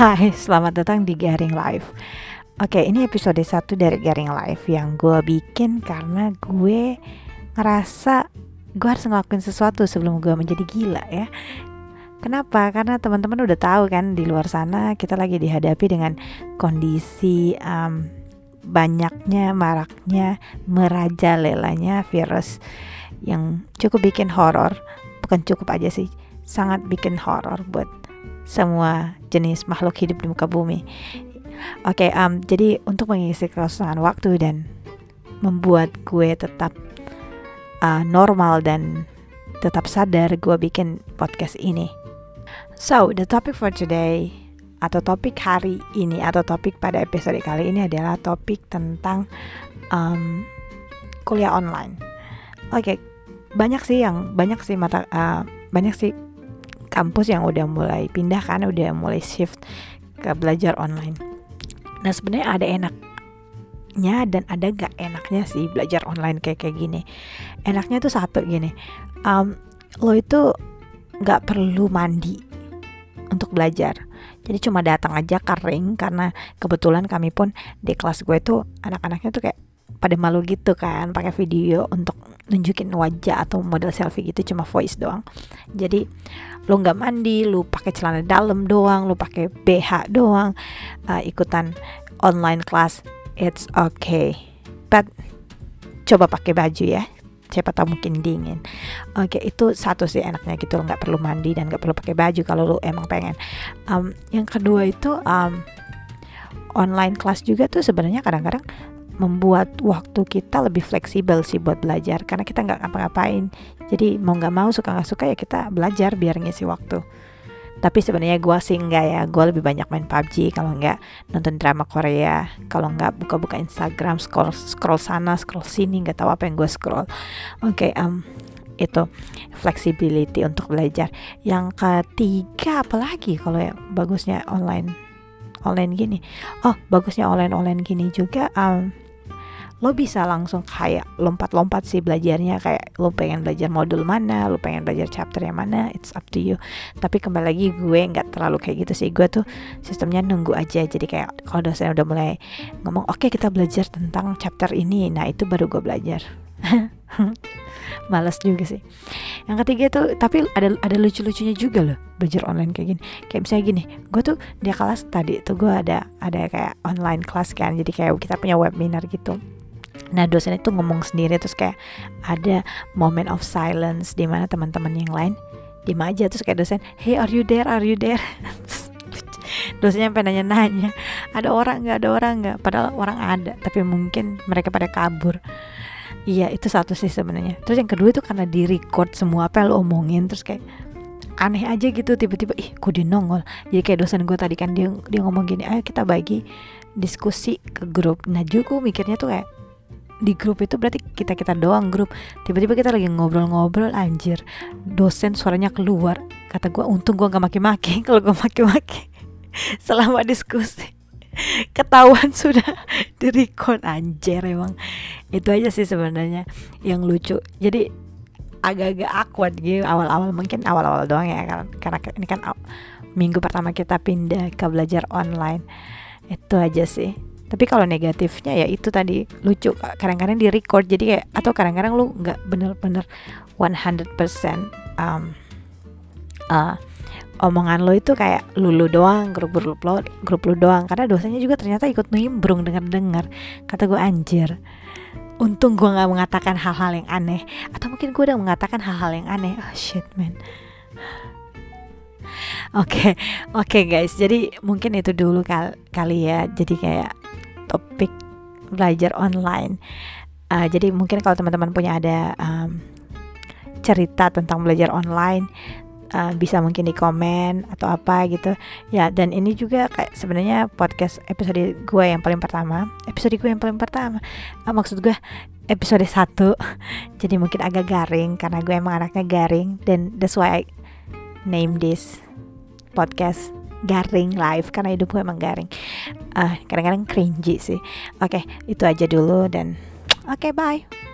Hai, selamat datang di Garing Live. Oke, ini episode 1 dari Garing Live yang gue bikin karena gue ngerasa gue harus ngelakuin sesuatu sebelum gue menjadi gila ya. Kenapa? Karena teman-teman udah tahu kan di luar sana kita lagi dihadapi dengan kondisi um, banyaknya maraknya merajalelanya virus yang cukup bikin horor. Bukan cukup aja sih, sangat bikin horor buat semua jenis makhluk hidup di muka bumi. Oke, okay, um, jadi untuk mengisi kekosongan waktu dan membuat gue tetap uh, normal dan tetap sadar, gue bikin podcast ini. So, the topic for today atau topik hari ini atau topik pada episode kali ini adalah topik tentang um, kuliah online. Oke, okay, banyak sih yang banyak sih mata uh, banyak sih kampus yang udah mulai pindah kan udah mulai shift ke belajar online. Nah sebenarnya ada enaknya dan ada gak enaknya sih belajar online kayak kayak gini? Enaknya tuh satu gini. Um, lo itu gak perlu mandi untuk belajar. Jadi cuma datang aja kering karena kebetulan kami pun di kelas gue tuh anak-anaknya tuh kayak pada malu gitu kan pakai video untuk nunjukin wajah atau model selfie gitu cuma voice doang. Jadi lu nggak mandi lu pakai celana dalam doang lu pakai BH doang uh, ikutan online class it's okay. But coba pakai baju ya siapa tahu mungkin dingin. Oke okay, itu satu sih enaknya gitu nggak perlu mandi dan nggak perlu pakai baju kalau lu emang pengen. Um, yang kedua itu um, online class juga tuh sebenarnya kadang-kadang membuat waktu kita lebih fleksibel sih buat belajar karena kita nggak ngapa-ngapain. Jadi mau nggak mau suka nggak suka ya kita belajar biar ngisi waktu. Tapi sebenarnya gue sih enggak ya gue lebih banyak main PUBG kalau enggak nonton drama Korea kalau enggak buka-buka Instagram scroll scroll sana scroll sini nggak tahu apa yang gue scroll. Oke okay, um, itu flexibility untuk belajar. Yang ketiga apalagi kalau yang bagusnya online online gini? Oh bagusnya online online gini juga um, lo bisa langsung kayak lompat-lompat sih belajarnya kayak lo pengen belajar modul mana lo pengen belajar chapter yang mana it's up to you tapi kembali lagi gue nggak terlalu kayak gitu sih gue tuh sistemnya nunggu aja jadi kayak kalau dosen udah mulai ngomong oke okay, kita belajar tentang chapter ini nah itu baru gue belajar Males juga sih. Yang ketiga tuh tapi ada ada lucu-lucunya juga loh belajar online kayak gini. Kayak misalnya gini, gue tuh dia kelas tadi tuh gue ada ada kayak online kelas kan. Jadi kayak kita punya webinar gitu. Nah dosen itu ngomong sendiri terus kayak ada moment of silence di mana teman-teman yang lain di aja terus kayak dosen, hey are you there, are you there? dosennya sampai nanya-nanya, ada orang nggak, ada orang nggak? Padahal orang ada, tapi mungkin mereka pada kabur. Iya itu satu sih sebenarnya. Terus yang kedua itu karena di record semua apa yang lo omongin terus kayak aneh aja gitu tiba-tiba ih kok dia nongol jadi kayak dosen gue tadi kan dia dia ngomong gini ayo kita bagi diskusi ke grup nah juga mikirnya tuh kayak di grup itu berarti kita kita doang grup. Tiba-tiba kita lagi ngobrol-ngobrol anjir dosen suaranya keluar. Kata gue untung gue gak maki-maki kalau gue maki-maki. Selama diskusi. Ketahuan sudah di record anjir emang. Itu aja sih sebenarnya yang lucu. Jadi agak-agak awkward gitu awal-awal mungkin awal-awal doang ya karena, karena ini kan minggu pertama kita pindah ke belajar online. Itu aja sih tapi kalau negatifnya ya itu tadi lucu kadang-kadang di record jadi kayak atau kadang-kadang lu nggak bener-bener 100% um, uh, omongan lo itu kayak lulu doang grup grup lo grup lu doang. Karena dosanya juga ternyata ikut nimbrung dengar dengar kata gue anjir untung gue nggak mengatakan hal-hal yang aneh. Atau mungkin gue udah mengatakan hal-hal yang aneh. Oh shit man. Oke, okay, oke okay guys. Jadi mungkin itu dulu kal kali ya. Jadi kayak topik belajar online. Uh, jadi mungkin kalau teman-teman punya ada um, cerita tentang belajar online uh, bisa mungkin di komen atau apa gitu. Ya dan ini juga kayak sebenarnya podcast episode gue yang paling pertama. Episode gue yang paling pertama. Uh, maksud gue episode satu. Jadi mungkin agak garing karena gue emang anaknya garing dan that's why I name this podcast garing live karena hidup gue emang garing. Uh, kadang-kadang cringy sih. Oke okay, itu aja dulu dan oke okay, bye